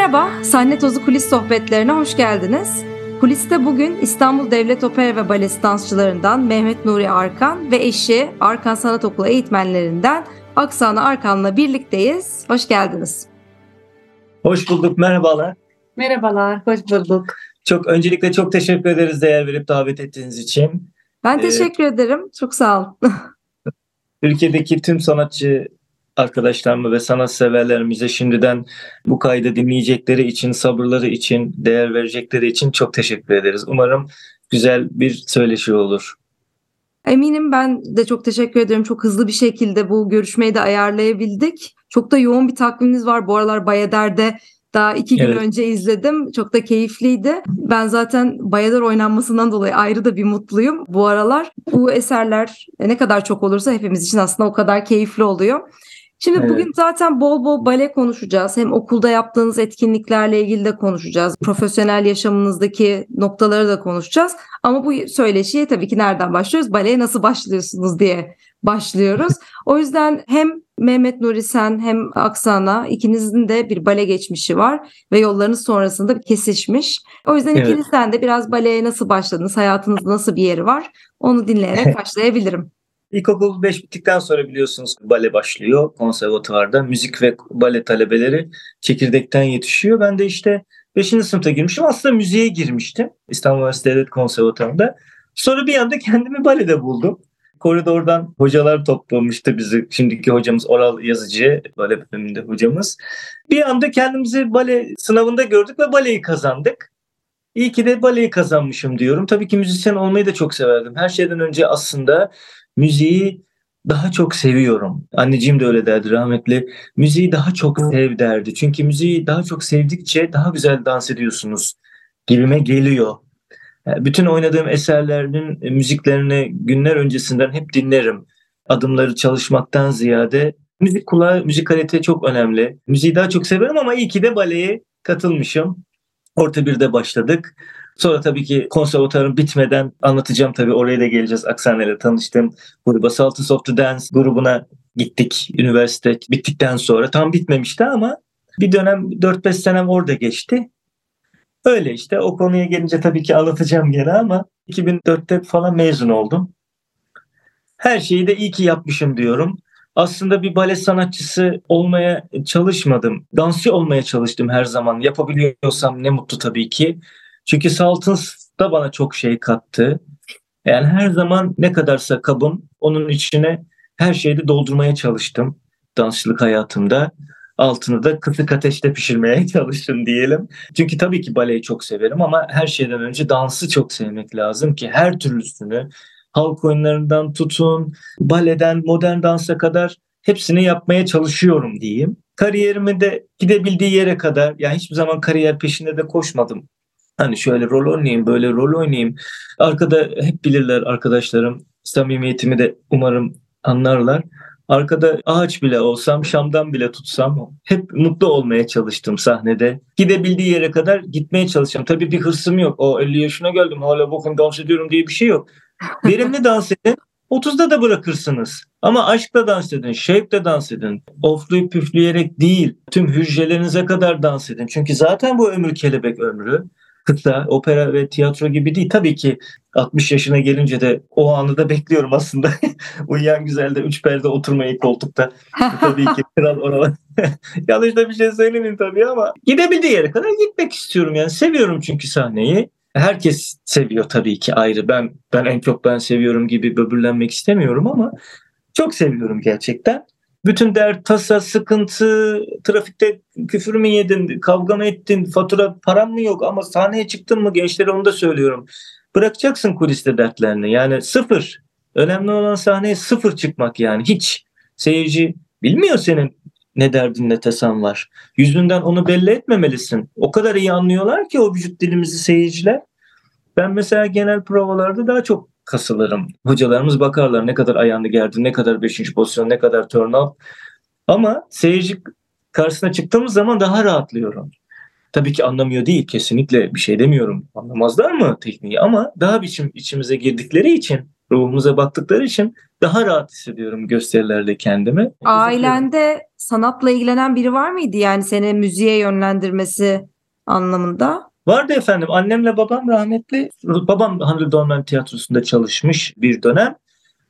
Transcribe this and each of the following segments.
Merhaba, Sahne Tozu Kulis Sohbetlerine hoş geldiniz. Kuliste bugün İstanbul Devlet Opera ve Balesi dansçılarından Mehmet Nuri Arkan ve eşi Arkan Sanat Okulu eğitmenlerinden Aksana Arkan'la birlikteyiz. Hoş geldiniz. Hoş bulduk, merhabalar. Merhabalar, hoş bulduk. Çok öncelikle çok teşekkür ederiz değer verip davet ettiğiniz için. Ben teşekkür ee, ederim. Çok sağ olun. Türkiye'deki tüm sanatçı arkadaşlarımı ve sanat severlerimize şimdiden bu kaydı dinleyecekleri için, sabırları için, değer verecekleri için çok teşekkür ederiz. Umarım güzel bir söyleşi olur. Eminim ben de çok teşekkür ederim. Çok hızlı bir şekilde bu görüşmeyi de ayarlayabildik. Çok da yoğun bir takviminiz var. Bu aralar Bayader'de daha iki gün evet. önce izledim. Çok da keyifliydi. Ben zaten Bayadar oynanmasından dolayı ayrı da bir mutluyum bu aralar. Bu eserler ne kadar çok olursa hepimiz için aslında o kadar keyifli oluyor. Şimdi evet. bugün zaten bol bol bale konuşacağız. Hem okulda yaptığınız etkinliklerle ilgili de konuşacağız. Profesyonel yaşamınızdaki noktaları da konuşacağız. Ama bu söyleşiye tabii ki nereden başlıyoruz? Baleye nasıl başlıyorsunuz diye başlıyoruz. O yüzden hem Mehmet Nuri sen hem Aksana ikinizin de bir bale geçmişi var ve yollarınız sonrasında kesişmiş. O yüzden evet. ikinizden de biraz baleye nasıl başladınız, hayatınızda nasıl bir yeri var onu dinleyerek başlayabilirim. İlkokul 5 bittikten sonra biliyorsunuz bale başlıyor konservatuvarda. Müzik ve bale talebeleri çekirdekten yetişiyor. Ben de işte 5. sınıfta girmişim. Aslında müziğe girmiştim İstanbul Üniversitesi Devlet Konservatuvarı'nda. Sonra bir anda kendimi balede buldum. Koridordan hocalar toplamıştı bizi. Şimdiki hocamız Oral Yazıcı, bale bölümünde hocamız. Bir anda kendimizi bale sınavında gördük ve baleyi kazandık. İyi ki de baleyi kazanmışım diyorum. Tabii ki müzisyen olmayı da çok severdim. Her şeyden önce aslında müziği daha çok seviyorum. Anneciğim de öyle derdi rahmetli. Müziği daha çok sev derdi. Çünkü müziği daha çok sevdikçe daha güzel dans ediyorsunuz gibime geliyor. Bütün oynadığım eserlerin müziklerini günler öncesinden hep dinlerim. Adımları çalışmaktan ziyade müzik kulağı, müzik kalite çok önemli. Müziği daha çok severim ama iyi ki de baleye katılmışım. Orta birde başladık. Sonra tabii ki konservatuarım bitmeden anlatacağım tabii oraya da geleceğiz. Aksane'yle tanıştım. Gruba Sultans of the Dance grubuna gittik üniversite bittikten sonra. Tam bitmemişti ama bir dönem 4-5 senem orada geçti. Öyle işte o konuya gelince tabii ki anlatacağım gene ama 2004'te falan mezun oldum. Her şeyi de iyi ki yapmışım diyorum. Aslında bir bale sanatçısı olmaya çalışmadım. Dansçı olmaya çalıştım her zaman. Yapabiliyorsam ne mutlu tabii ki. Çünkü Saltins da bana çok şey kattı. Yani her zaman ne kadarsa kabım onun içine her şeyi doldurmaya çalıştım dansçılık hayatımda. Altını da kısık ateşte pişirmeye çalıştım diyelim. Çünkü tabii ki baleyi çok severim ama her şeyden önce dansı çok sevmek lazım ki her türlüsünü halk oyunlarından tutun, baleden modern dansa kadar hepsini yapmaya çalışıyorum diyeyim. Kariyerimi de gidebildiği yere kadar yani hiçbir zaman kariyer peşinde de koşmadım Hani şöyle rol oynayayım, böyle rol oynayayım. Arkada hep bilirler arkadaşlarım. Samimiyetimi de umarım anlarlar. Arkada ağaç bile olsam, şamdan bile tutsam hep mutlu olmaya çalıştım sahnede. Gidebildiği yere kadar gitmeye çalışacağım. Tabii bir hırsım yok. O 50 yaşına geldim hala bakın dans ediyorum diye bir şey yok. Verimli dans edin. 30'da da bırakırsınız. Ama aşkla dans edin, şevkle dans edin. Ofluyup püfleyerek değil, tüm hücrelerinize kadar dans edin. Çünkü zaten bu ömür kelebek ömrü kısa, opera ve tiyatro gibi değil. Tabii ki 60 yaşına gelince de o anı da bekliyorum aslında. Uyuyan güzel de üç perde oturmayı koltukta. tabii ki kral oralar. Yanlış da bir şey söylemeyeyim tabii ama gidebildiği yere kadar gitmek istiyorum yani. Seviyorum çünkü sahneyi. Herkes seviyor tabii ki ayrı. Ben ben en çok ben seviyorum gibi böbürlenmek istemiyorum ama çok seviyorum gerçekten. Bütün dert, tasa, sıkıntı, trafikte küfür mü yedin, kavga mı ettin, fatura, param mı yok ama sahneye çıktın mı gençlere onu da söylüyorum. Bırakacaksın kuliste dertlerini yani sıfır. Önemli olan sahneye sıfır çıkmak yani hiç. Seyirci bilmiyor senin ne derdin ne tasan var. Yüzünden onu belli etmemelisin. O kadar iyi anlıyorlar ki o vücut dilimizi seyirciler. Ben mesela genel provalarda daha çok kasılırım. Hocalarımız bakarlar ne kadar ayağını gerdi, ne kadar beşinci pozisyon, ne kadar turn up. Ama seyirci karşısına çıktığımız zaman daha rahatlıyorum. Tabii ki anlamıyor değil kesinlikle bir şey demiyorum. Anlamazlar mı tekniği ama daha biçim içimize girdikleri için, ruhumuza baktıkları için daha rahat hissediyorum gösterilerde kendimi. Ailende sanatla ilgilenen biri var mıydı? Yani seni müziğe yönlendirmesi anlamında? Vardı efendim. Annemle babam rahmetli. Babam Handel Dorman Tiyatrosu'nda çalışmış bir dönem.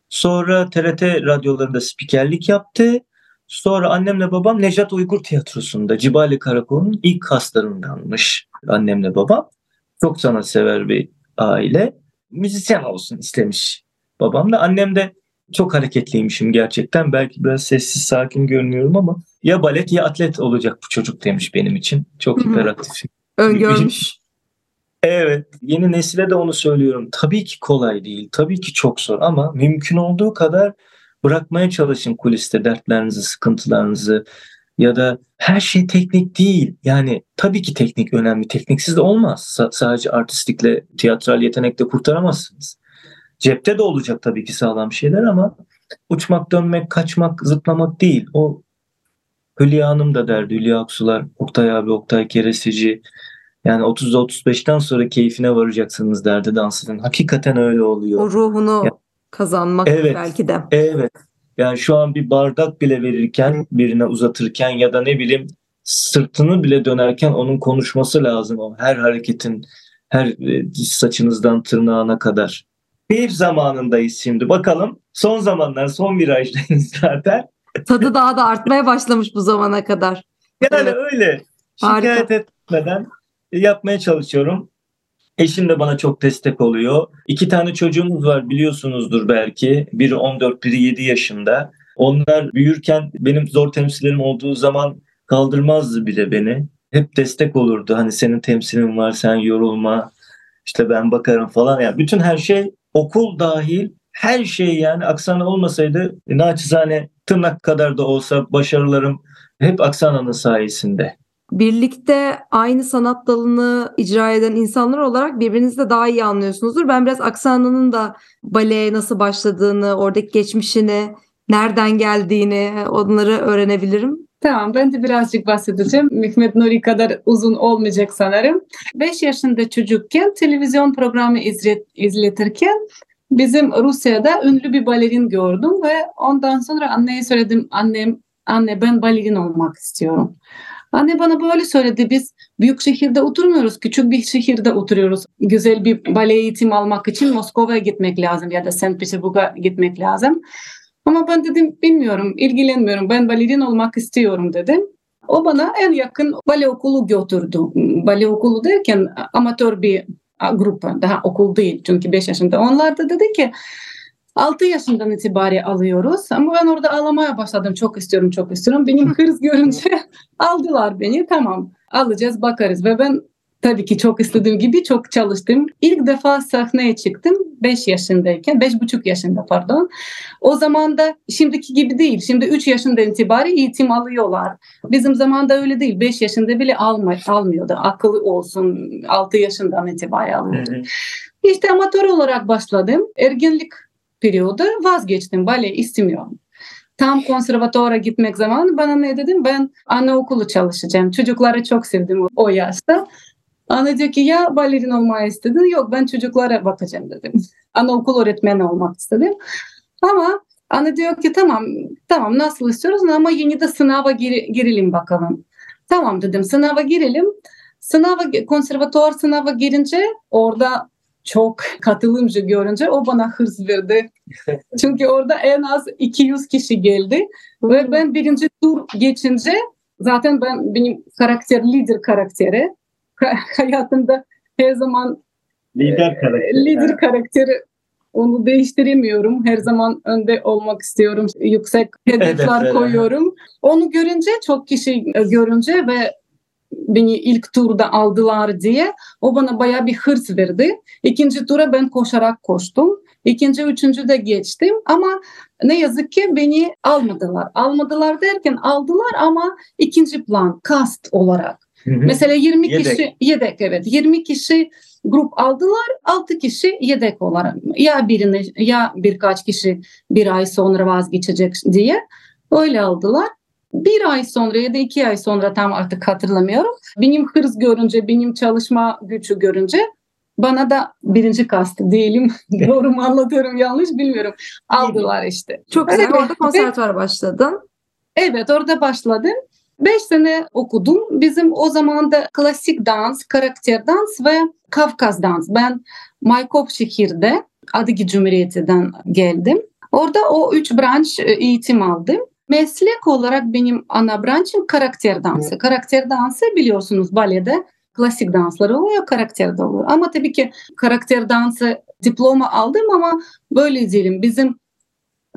Sonra TRT radyolarında spikerlik yaptı. Sonra annemle babam Nejat Uygur Tiyatrosu'nda Cibali Karakolu'nun ilk kaslarındanmış annemle babam. Çok sanatsever bir aile. Müzisyen olsun istemiş babam da. Annem de çok hareketliymişim gerçekten. Belki biraz sessiz sakin görünüyorum ama ya balet ya atlet olacak bu çocuk demiş benim için. Çok hiperaktif. Öngörmüş. Evet. Yeni nesile de onu söylüyorum. Tabii ki kolay değil. Tabii ki çok zor ama mümkün olduğu kadar bırakmaya çalışın kuliste dertlerinizi, sıkıntılarınızı ya da her şey teknik değil. Yani tabii ki teknik önemli. Tekniksiz de olmaz. S- sadece artistlikle, tiyatral yetenekle kurtaramazsınız. Cepte de olacak tabii ki sağlam şeyler ama uçmak, dönmek, kaçmak, zıplamak değil. O Hülya Hanım da derdi. Hülya Aksular, Oktay abi, Oktay Keresici. Yani 30'da 35'ten sonra keyfine varacaksınız derdi dansının. Hakikaten öyle oluyor. O ruhunu ya, kazanmak evet, belki de. Evet. Yani şu an bir bardak bile verirken birine uzatırken ya da ne bileyim sırtını bile dönerken onun konuşması lazım. O her hareketin her saçınızdan tırnağına kadar. Keyif zamanındayız şimdi. Bakalım son zamanlar son virajdayız zaten. Tadı daha da artmaya başlamış bu zamana kadar. Yani evet. öyle. Şikayet Harika. etmeden yapmaya çalışıyorum. Eşim de bana çok destek oluyor. İki tane çocuğumuz var biliyorsunuzdur belki. Biri 14, biri 7 yaşında. Onlar büyürken benim zor temsillerim olduğu zaman kaldırmazdı bile beni. Hep destek olurdu. Hani senin temsilin var sen yorulma. İşte ben bakarım falan. Yani bütün her şey okul dahil her şey yani Aksana olmasaydı naçizane tırnak kadar da olsa başarılarım hep Aksana'nın sayesinde birlikte aynı sanat dalını icra eden insanlar olarak birbirinizi de daha iyi anlıyorsunuzdur. Ben biraz Aksana'nın da baleye nasıl başladığını, oradaki geçmişini, nereden geldiğini onları öğrenebilirim. Tamam ben de birazcık bahsedeceğim. Mehmet Nuri kadar uzun olmayacak sanırım. 5 yaşında çocukken televizyon programı izlet, izletirken bizim Rusya'da ünlü bir balerin gördüm ve ondan sonra anneye söyledim annem anne ben balerin olmak istiyorum. Anne bana böyle söyledi. Biz büyük şehirde oturmuyoruz. Küçük bir şehirde oturuyoruz. Güzel bir bale eğitim almak için Moskova'ya gitmek lazım ya da St. Petersburg'a gitmek lazım. Ama ben dedim bilmiyorum, ilgilenmiyorum. Ben balerin olmak istiyorum dedim. O bana en yakın bale okulu götürdü. Bale okulu derken amatör bir grup, daha okul değil çünkü 5 yaşında. Onlar da dedi ki 6 yaşından itibaren alıyoruz. Ama ben orada ağlamaya başladım. Çok istiyorum, çok istiyorum. Benim kız görünce aldılar beni. Tamam alacağız, bakarız. Ve ben tabii ki çok istediğim gibi çok çalıştım. İlk defa sahneye çıktım 5 yaşındayken, 5,5 yaşında pardon. O zaman da şimdiki gibi değil. Şimdi 3 yaşında itibaren eğitim alıyorlar. Bizim zamanda öyle değil. 5 yaşında bile alma, almıyordu. Akıllı olsun 6 yaşından itibaren alıyordu. İşte amatör olarak başladım. Ergenlik periyodu vazgeçtim. Bale istemiyorum. Tam konservatuvara gitmek zamanı bana ne dedim? Ben anaokulu çalışacağım. Çocukları çok sevdim o yaşta. Ana diyor ki ya balerin olmayı istedin. Yok ben çocuklara bakacağım dedim. Anaokul öğretmeni olmak istedim. Ama ana diyor ki tamam tamam nasıl istiyoruz ama yeni de sınava gir, girelim bakalım. Tamam dedim sınava girelim. Sınava konservatuvar sınava girince orada çok katılımcı görünce o bana hırs verdi. Çünkü orada en az 200 kişi geldi ve ben birinci tur geçince zaten ben benim karakter lider karakteri hayatımda her zaman lider e, karakteri. Lider karakteri onu değiştiremiyorum. Her zaman önde olmak istiyorum. Yüksek hedefler koyuyorum. Onu görünce çok kişi görünce ve beni ilk turda aldılar diye o bana baya bir hırs verdi. İkinci tura ben koşarak koştum. İkinci, üçüncü de geçtim ama ne yazık ki beni almadılar. Almadılar derken aldılar ama ikinci plan, kast olarak. Hı hı. Mesela 20 yedek. kişi yedek evet 20 kişi grup aldılar 6 kişi yedek olarak ya birini ya birkaç kişi bir ay sonra vazgeçecek diye öyle aldılar bir ay sonra ya da iki ay sonra tam artık hatırlamıyorum. Benim hırs görünce, benim çalışma gücü görünce Bana da birinci kastı değilim. Doğru mu anlatıyorum yanlış bilmiyorum. Aldılar işte. Çok güzel. Evet. Orada konservatuara başladın. Evet orada başladım. Beş sene okudum. Bizim o zaman da klasik dans, karakter dans ve Kafkas dans. Ben Maykop şehirde Adıgi Cumhuriyeti'den geldim. Orada o üç branş e, eğitim aldım. Meslek olarak benim ana branşım karakter dansı. Karakter dansı biliyorsunuz balede klasik dansları oluyor, karakter de oluyor. Ama tabii ki karakter dansı diploma aldım ama böyle diyelim bizim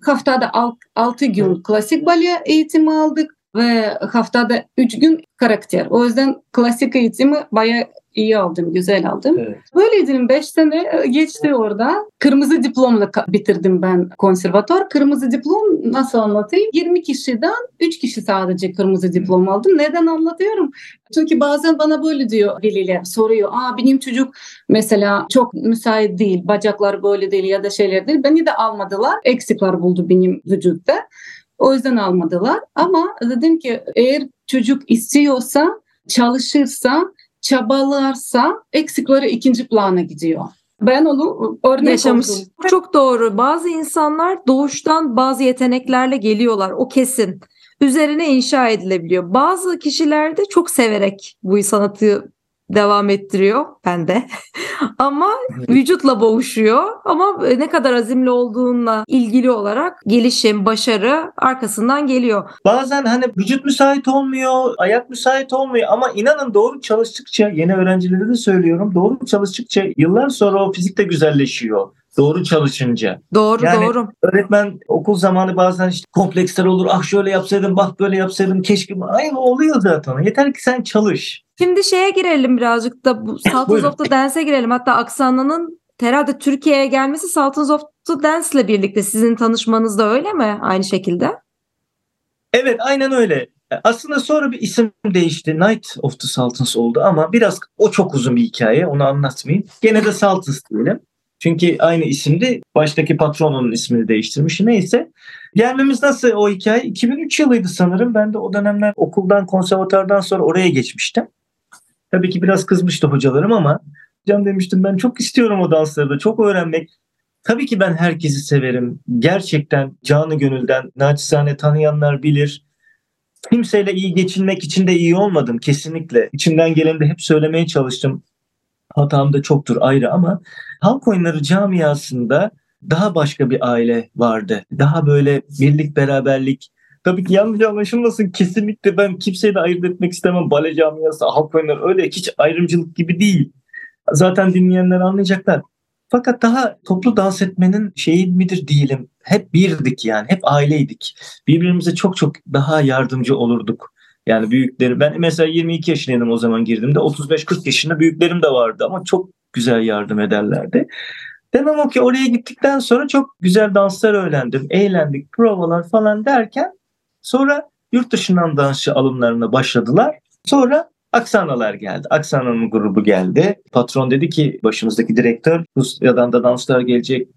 haftada 6 gün klasik bale eğitimi aldık ve haftada 3 gün karakter. O yüzden klasik eğitimi bayağı iyi aldım, güzel aldım. Evet. Böyleydim 5 sene e, geçti orada. Kırmızı diplomla bitirdim ben konservatuar. Kırmızı diplom nasıl anlatayım? 20 kişiden 3 kişi sadece kırmızı diplom aldım. Neden anlatıyorum? Çünkü bazen bana böyle diyor veliler soruyor. Aa benim çocuk mesela çok müsait değil, bacaklar böyle değil ya da şeyler değil. Beni de almadılar. Eksikler buldu benim vücutta. O yüzden almadılar. Ama dedim ki eğer çocuk istiyorsa, çalışırsa çabalarsa eksikleri ikinci plana gidiyor. Ben onu örnek Yaşamış. Oldum. Çok doğru. Bazı insanlar doğuştan bazı yeteneklerle geliyorlar. O kesin. Üzerine inşa edilebiliyor. Bazı kişiler de çok severek bu sanatı devam ettiriyor bende. ama vücutla boğuşuyor. Ama ne kadar azimli olduğunla ilgili olarak gelişim, başarı arkasından geliyor. Bazen hani vücut müsait olmuyor, ayak müsait olmuyor ama inanın doğru çalıştıkça yeni öğrencilere de söylüyorum. Doğru çalıştıkça yıllar sonra o fizik de güzelleşiyor. Doğru çalışınca. Doğru yani doğru. Öğretmen okul zamanı bazen işte kompleksler olur. Ah şöyle yapsaydım, bak böyle yapsaydım, keşke. Aynı oluyor zaten. Yeter ki sen çalış. Şimdi şeye girelim birazcık da bu Sultans of the Dance'e girelim. Hatta Aksana'nın herhalde Türkiye'ye gelmesi Sultans of the Dance ile birlikte sizin tanışmanız da öyle mi? Aynı şekilde. Evet aynen öyle. Aslında sonra bir isim değişti. Night of the Sultans oldu ama biraz o çok uzun bir hikaye. Onu anlatmayayım. Gene de Sultans diyelim. Çünkü aynı isimdi. Baştaki patronun ismini değiştirmiş. Neyse. Gelmemiz nasıl o hikaye? 2003 yılıydı sanırım. Ben de o dönemler okuldan, konservatuardan sonra oraya geçmiştim. Tabii ki biraz kızmıştı hocalarım ama hocam demiştim ben çok istiyorum o dansları da çok öğrenmek. Tabii ki ben herkesi severim. Gerçekten canı gönülden naçizane tanıyanlar bilir. Kimseyle iyi geçinmek için de iyi olmadım kesinlikle. İçimden geleni de hep söylemeye çalıştım. Hatam da çoktur ayrı ama halk oyunları camiasında daha başka bir aile vardı. Daha böyle birlik beraberlik, Tabii ki yanlış anlaşılmasın kesinlikle ben kimseyi de ayırt etmek istemem. Bale camiası, halk oyunları öyle hiç ayrımcılık gibi değil. Zaten dinleyenler anlayacaklar. Fakat daha toplu dans etmenin şeyi midir diyelim. Hep birdik yani. Hep aileydik. Birbirimize çok çok daha yardımcı olurduk. Yani büyükleri ben mesela 22 yaşındaydım o zaman girdiğimde 35-40 yaşında büyüklerim de vardı ama çok güzel yardım ederlerdi. Demem o ki oraya gittikten sonra çok güzel danslar öğrendim. Eğlendik, provalar falan derken Sonra yurt dışından dansçı alımlarına başladılar. Sonra Aksanalar geldi. Aksana'nın grubu geldi. Patron dedi ki başımızdaki direktör Rusya'dan da danslar gelecek.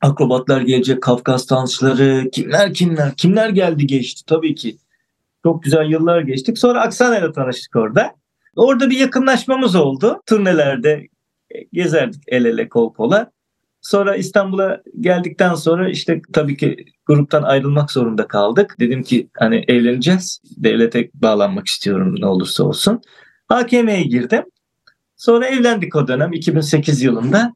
Akrobatlar gelecek, Kafkas dansçıları, kimler kimler, kimler geldi geçti tabii ki. Çok güzel yıllar geçtik. Sonra Aksana ile tanıştık orada. Orada bir yakınlaşmamız oldu. Turnelerde gezerdik el ele kol kola. Sonra İstanbul'a geldikten sonra işte tabii ki gruptan ayrılmak zorunda kaldık. Dedim ki hani evleneceğiz. Devlete bağlanmak istiyorum ne olursa olsun. AKM'ye girdim. Sonra evlendik o dönem 2008 yılında.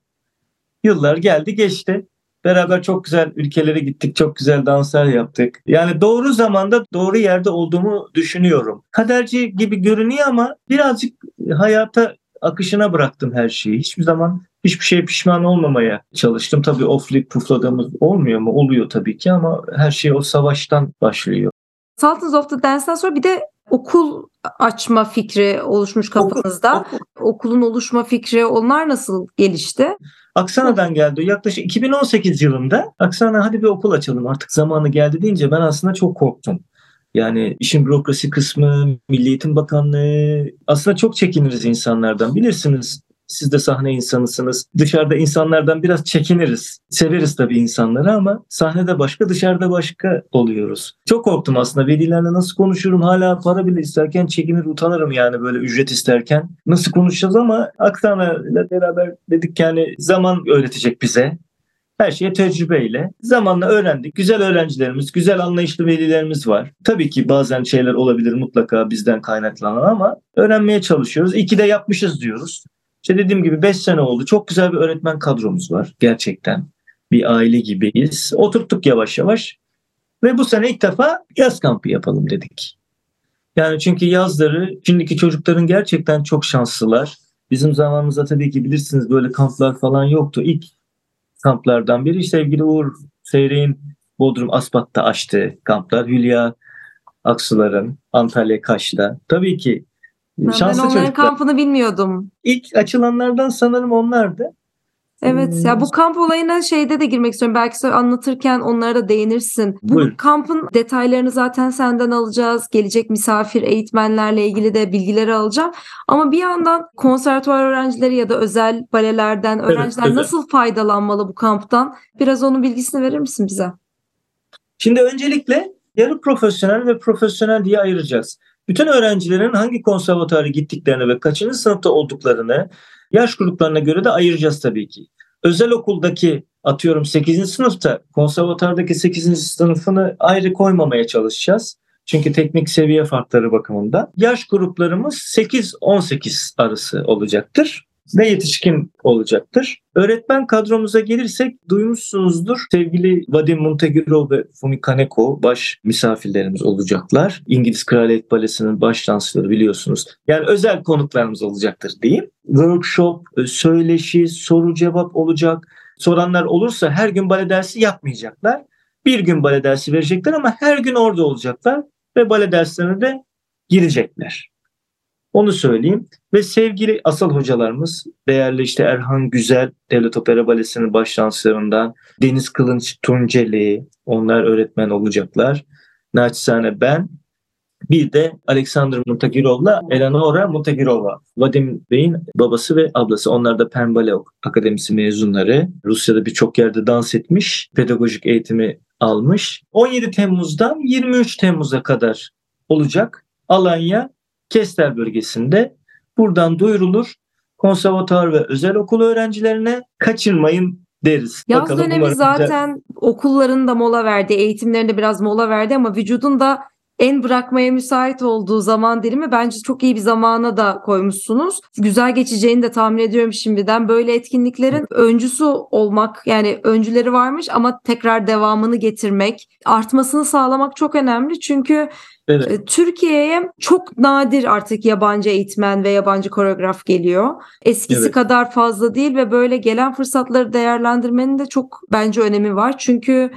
Yıllar geldi geçti. Beraber çok güzel ülkelere gittik. Çok güzel danslar yaptık. Yani doğru zamanda doğru yerde olduğumu düşünüyorum. Kaderci gibi görünüyor ama birazcık hayata akışına bıraktım her şeyi. Hiçbir zaman hiçbir şeye pişman olmamaya çalıştım. Tabii oflayıp pufladığımız olmuyor mu? Oluyor tabii ki ama her şey o savaştan başlıyor. Sultans of the Dance'den sonra bir de okul açma fikri oluşmuş kafanızda. Okul, okul. Okulun oluşma fikri onlar nasıl gelişti? Aksana'dan geldi. Yaklaşık 2018 yılında Aksana hadi bir okul açalım artık zamanı geldi deyince ben aslında çok korktum. Yani işin bürokrasi kısmı, Milli Eğitim Bakanlığı aslında çok çekiniriz insanlardan bilirsiniz. Siz de sahne insanısınız. Dışarıda insanlardan biraz çekiniriz. Severiz tabii insanları ama sahnede başka, dışarıda başka oluyoruz. Çok korktum aslında. Velilerle nasıl konuşurum? Hala para bile isterken çekinir, utanırım yani böyle ücret isterken. Nasıl konuşacağız ama Aksana ile beraber dedik yani zaman öğretecek bize. Her şeye tecrübeyle. Zamanla öğrendik. Güzel öğrencilerimiz, güzel anlayışlı velilerimiz var. Tabii ki bazen şeyler olabilir mutlaka bizden kaynaklanan ama öğrenmeye çalışıyoruz. İyi ki de yapmışız diyoruz. İşte dediğim gibi 5 sene oldu. Çok güzel bir öğretmen kadromuz var gerçekten. Bir aile gibiyiz. Oturttuk yavaş yavaş. Ve bu sene ilk defa yaz kampı yapalım dedik. Yani çünkü yazları şimdiki çocukların gerçekten çok şanslılar. Bizim zamanımızda tabii ki bilirsiniz böyle kamplar falan yoktu. İlk kamplardan biri sevgili Uğur Seyrek'in Bodrum Aspat'ta açtığı kamplar. Hülya Aksular'ın Antalya Kaş'ta. Tabii ki ben şanslı onların çocuklar. kampını bilmiyordum. İlk açılanlardan sanırım onlardı. Evet Hmm. ya bu kamp olayına şeyde de girmek istiyorum. Belki sen anlatırken onlara da değinirsin. Bu Buyurun. kampın detaylarını zaten senden alacağız. Gelecek misafir eğitmenlerle ilgili de bilgileri alacağım. Ama bir yandan konservatuvar öğrencileri ya da özel balelerden öğrenciler özel. nasıl faydalanmalı bu kamptan? Biraz onun bilgisini verir misin bize? Şimdi öncelikle yarı profesyonel ve profesyonel diye ayıracağız. Bütün öğrencilerin hangi konservatuara gittiklerini ve kaçıncı sınıfta olduklarını yaş gruplarına göre de ayıracağız tabii ki. Özel okuldaki atıyorum 8. sınıfta konservatardaki 8. sınıfını ayrı koymamaya çalışacağız. Çünkü teknik seviye farkları bakımında. Yaş gruplarımız 8-18 arası olacaktır ve yetişkin olacaktır. Öğretmen kadromuza gelirsek duymuşsunuzdur. Sevgili Vadim Montegiro ve Fumi Kaneko baş misafirlerimiz olacaklar. İngiliz Kraliyet Balesi'nin baş dansçıları biliyorsunuz. Yani özel konuklarımız olacaktır diyeyim. Workshop, e, söyleşi, soru cevap olacak. Soranlar olursa her gün bale dersi yapmayacaklar. Bir gün bale dersi verecekler ama her gün orada olacaklar ve bale derslerine de girecekler. Onu söyleyeyim. Ve sevgili asıl hocalarımız, değerli işte Erhan Güzel, Devlet Opera Balesi'nin baş danslarından, Deniz Kılınç Tunceli, onlar öğretmen olacaklar. Naçizane ben, bir de Alexander Montagirov'la Eleonora Montagirova. Vadim Bey'in babası ve ablası. Onlar da Penn Ballet Akademisi mezunları. Rusya'da birçok yerde dans etmiş. Pedagojik eğitimi almış. 17 Temmuz'dan 23 Temmuz'a kadar olacak. Alanya Kestel bölgesinde. Buradan duyurulur. Konservatuar ve özel okul öğrencilerine kaçırmayın deriz. Yaz Bakalım, dönemi umarım güzel- zaten okulların da mola verdi, eğitimlerinde biraz mola verdi ama vücudun da en bırakmaya müsait olduğu zaman dilimi bence çok iyi bir zamana da koymuşsunuz. Güzel geçeceğini de tahmin ediyorum şimdiden. Böyle etkinliklerin öncüsü olmak yani öncüleri varmış ama tekrar devamını getirmek, artmasını sağlamak çok önemli. Çünkü Evet. e, Türkiye'ye çok nadir artık yabancı eğitmen ve yabancı koreograf geliyor. Eskisi Evet. kadar fazla değil ve böyle gelen fırsatları değerlendirmenin de çok bence önemi var. Çünkü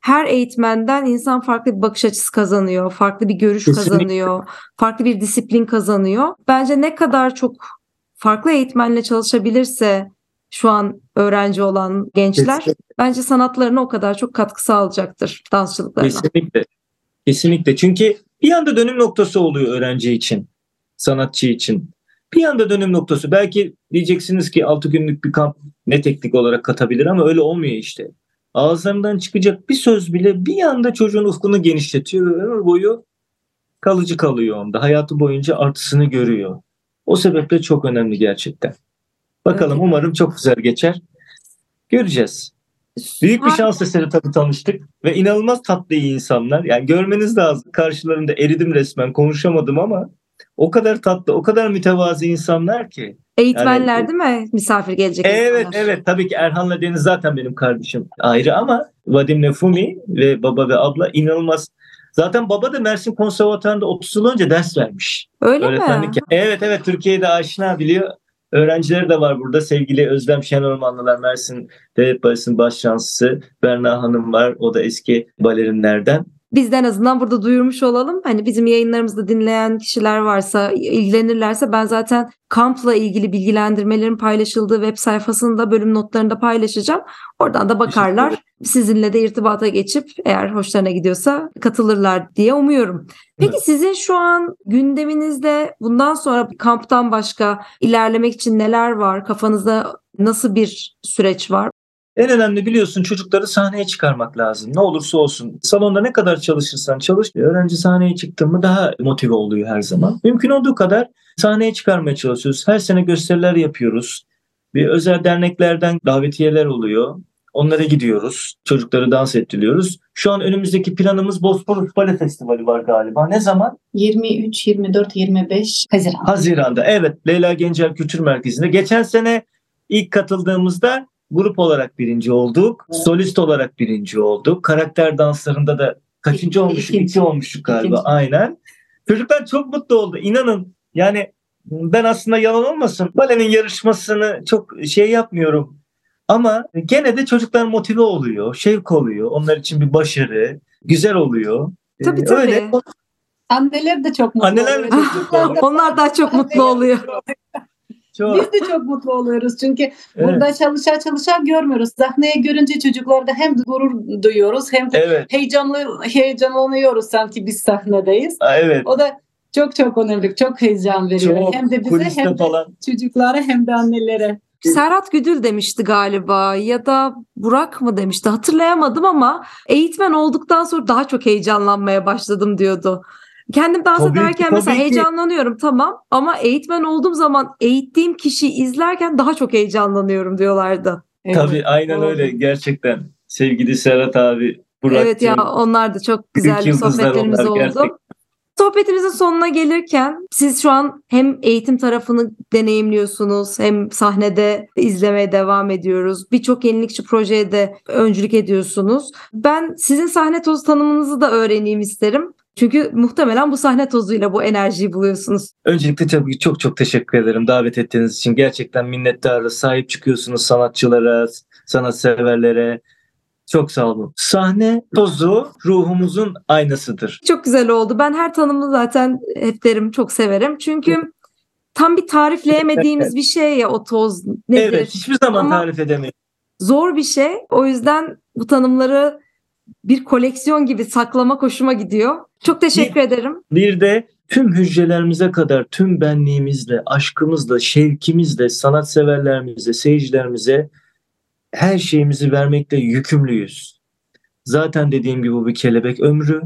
her eğitmenden insan farklı bir bakış açısı kazanıyor, farklı bir görüş Kesinlikle. kazanıyor, farklı bir disiplin kazanıyor. Bence ne kadar çok farklı eğitmenle çalışabilirse şu an öğrenci olan gençler Kesinlikle. bence sanatlarına o kadar çok katkı sağlayacaktır dansçılıklarına. Kesinlikle. Kesinlikle. Çünkü bir anda dönüm noktası oluyor öğrenci için, sanatçı için. Bir anda dönüm noktası. Belki diyeceksiniz ki 6 günlük bir kamp ne teknik olarak katabilir ama öyle olmuyor işte. Ağızlarından çıkacak bir söz bile bir anda çocuğun ufkunu genişletiyor ve ömür boyu kalıcı kalıyor onda. Hayatı boyunca artısını görüyor. O sebeple çok önemli gerçekten. Bakalım Evet. umarım çok güzel geçer. Göreceğiz. Büyük bir şans eseri tabii tanıştık ve inanılmaz tatlı iyi insanlar. Yani görmeniz lazım. Karşılarında eridim resmen konuşamadım ama o kadar tatlı, o kadar mütevazi insanlar ki. Eğitmenler Yani- değil mi? Misafir gelecek Evet insanlar. evet tabii ki Erhan'la Deniz zaten benim kardeşim ayrı ama Vadim'le Fumi ve baba ve abla inanılmaz. Zaten baba da Mersin Konservatuarı'nda 30 yıl önce ders vermiş. Öyle mi? Evet evet Türkiye'de aşina biliyor. Öğrencileri de var burada. Sevgili Özlem Şenormanlılar Mersin Devlet Balesi'nin baş şanslısı Berna Hanım var. O da eski balerinlerden. Biz de en azından burada duyurmuş olalım. Hani bizim yayınlarımızda dinleyen kişiler varsa, ilgilenirlerse ben zaten kampla ilgili bilgilendirmelerin paylaşıldığı web sayfasını da bölüm notlarında paylaşacağım. Oradan da bakarlar. Sizinle de irtibata geçip eğer hoşlarına gidiyorsa katılırlar diye umuyorum. Peki evet. sizin şu an gündeminizde bundan sonra kamptan başka ilerlemek için neler var? Kafanızda nasıl bir süreç var? En önemli biliyorsun çocukları sahneye çıkarmak lazım. Ne olursa olsun. Salonda ne kadar çalışırsan çalış. Öğrenci sahneye çıktı mı daha motive oluyor her zaman. Mümkün olduğu kadar sahneye çıkarmaya çalışıyoruz. Her sene gösteriler yapıyoruz. Bir özel derneklerden davetiyeler oluyor. Onlara gidiyoruz. Çocukları dans ettiriyoruz. Şu an önümüzdeki planımız Bosporus Bale Festivali var galiba. Ne zaman? 23, 24, 25 Haziran. Haziran'da. Evet. Leyla Gencer Kültür Merkezi'nde. Geçen sene ilk katıldığımızda grup olarak birinci olduk. Solist olarak birinci olduk. Karakter danslarında da kaçıncı olmuştuk? İkinci, İki olmuştuk galiba. İkinci. Aynen. Çocuklar çok mutlu oldu. İnanın yani ben aslında yalan olmasın balenin yarışmasını çok şey yapmıyorum. Ama gene de çocuklar motive oluyor, şevk oluyor. Onlar için bir başarı, güzel oluyor. Tabii ee, tabii. Öyle. Anneler de çok mutlu Anneler de çok mutlu oluyor. Onlar daha çok mutlu oluyor. Çok. Biz de çok mutlu oluyoruz çünkü evet. burada çalışa çalışa görmüyoruz. Sahneye görünce çocuklarda hem gurur duyuyoruz hem de evet. heyecanlı heyecanlanıyoruz sanki biz sahnedeyiz. evet. O da çok çok önemli, çok heyecan veriyor. Çok, hem de bize hem de falan. çocuklara hem de annelere. Serhat Güdül demişti galiba ya da Burak mı demişti hatırlayamadım ama eğitmen olduktan sonra daha çok heyecanlanmaya başladım diyordu. Kendim dans tabii ederken ki, mesela ki. heyecanlanıyorum tamam ama eğitmen olduğum zaman eğittiğim kişiyi izlerken daha çok heyecanlanıyorum diyorlardı. Evet, tabii aynen doğru. öyle gerçekten. Sevgili Serhat abi, Burak Evet ya onlar da çok güzel bir sohbetlerimiz oldu. Gerçekten. Sohbetimizin sonuna gelirken siz şu an hem eğitim tarafını deneyimliyorsunuz hem sahnede izlemeye devam ediyoruz. Birçok yenilikçi projeye de öncülük ediyorsunuz. Ben sizin sahne toz tanımınızı da öğreneyim isterim. Çünkü muhtemelen bu sahne tozuyla bu enerjiyi buluyorsunuz. Öncelikle tabii ki çok çok teşekkür ederim davet ettiğiniz için. Gerçekten minnettarız. Sahip çıkıyorsunuz sanatçılara, sanatseverlere. Çok sağ olun. Sahne tozu ruhumuzun aynasıdır. Çok güzel oldu. Ben her tanımı zaten hep derim çok severim. Çünkü tam bir tarifleyemediğimiz bir şey ya o toz nedir? Evet hiçbir zaman Ama tarif edemeyiz. Zor bir şey. O yüzden bu tanımları bir koleksiyon gibi saklama hoşuma gidiyor. Çok teşekkür bir, ederim. Bir de tüm hücrelerimize kadar tüm benliğimizle, aşkımızla, şevkimizle, sanatseverlerimize, seyircilerimize her şeyimizi vermekle yükümlüyüz. Zaten dediğim gibi bu bir kelebek ömrü.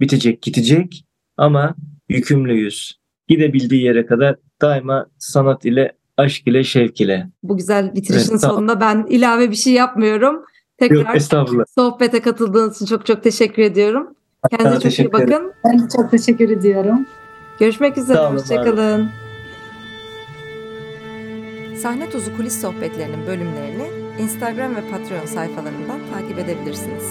Bitecek gidecek ama yükümlüyüz. Gidebildiği yere kadar daima sanat ile, aşk ile, şevk ile. Bu güzel bitirişin evet, sonunda ben ilave bir şey yapmıyorum. Tekrar Yok, sohbete katıldığınız için çok çok teşekkür ediyorum. Kendinize çok iyi bakın. Ben de çok teşekkür ediyorum. Görüşmek üzere. Hoşçakalın. Sahne Tozu Kulis Sohbetlerinin bölümlerini Instagram ve Patreon sayfalarından takip edebilirsiniz.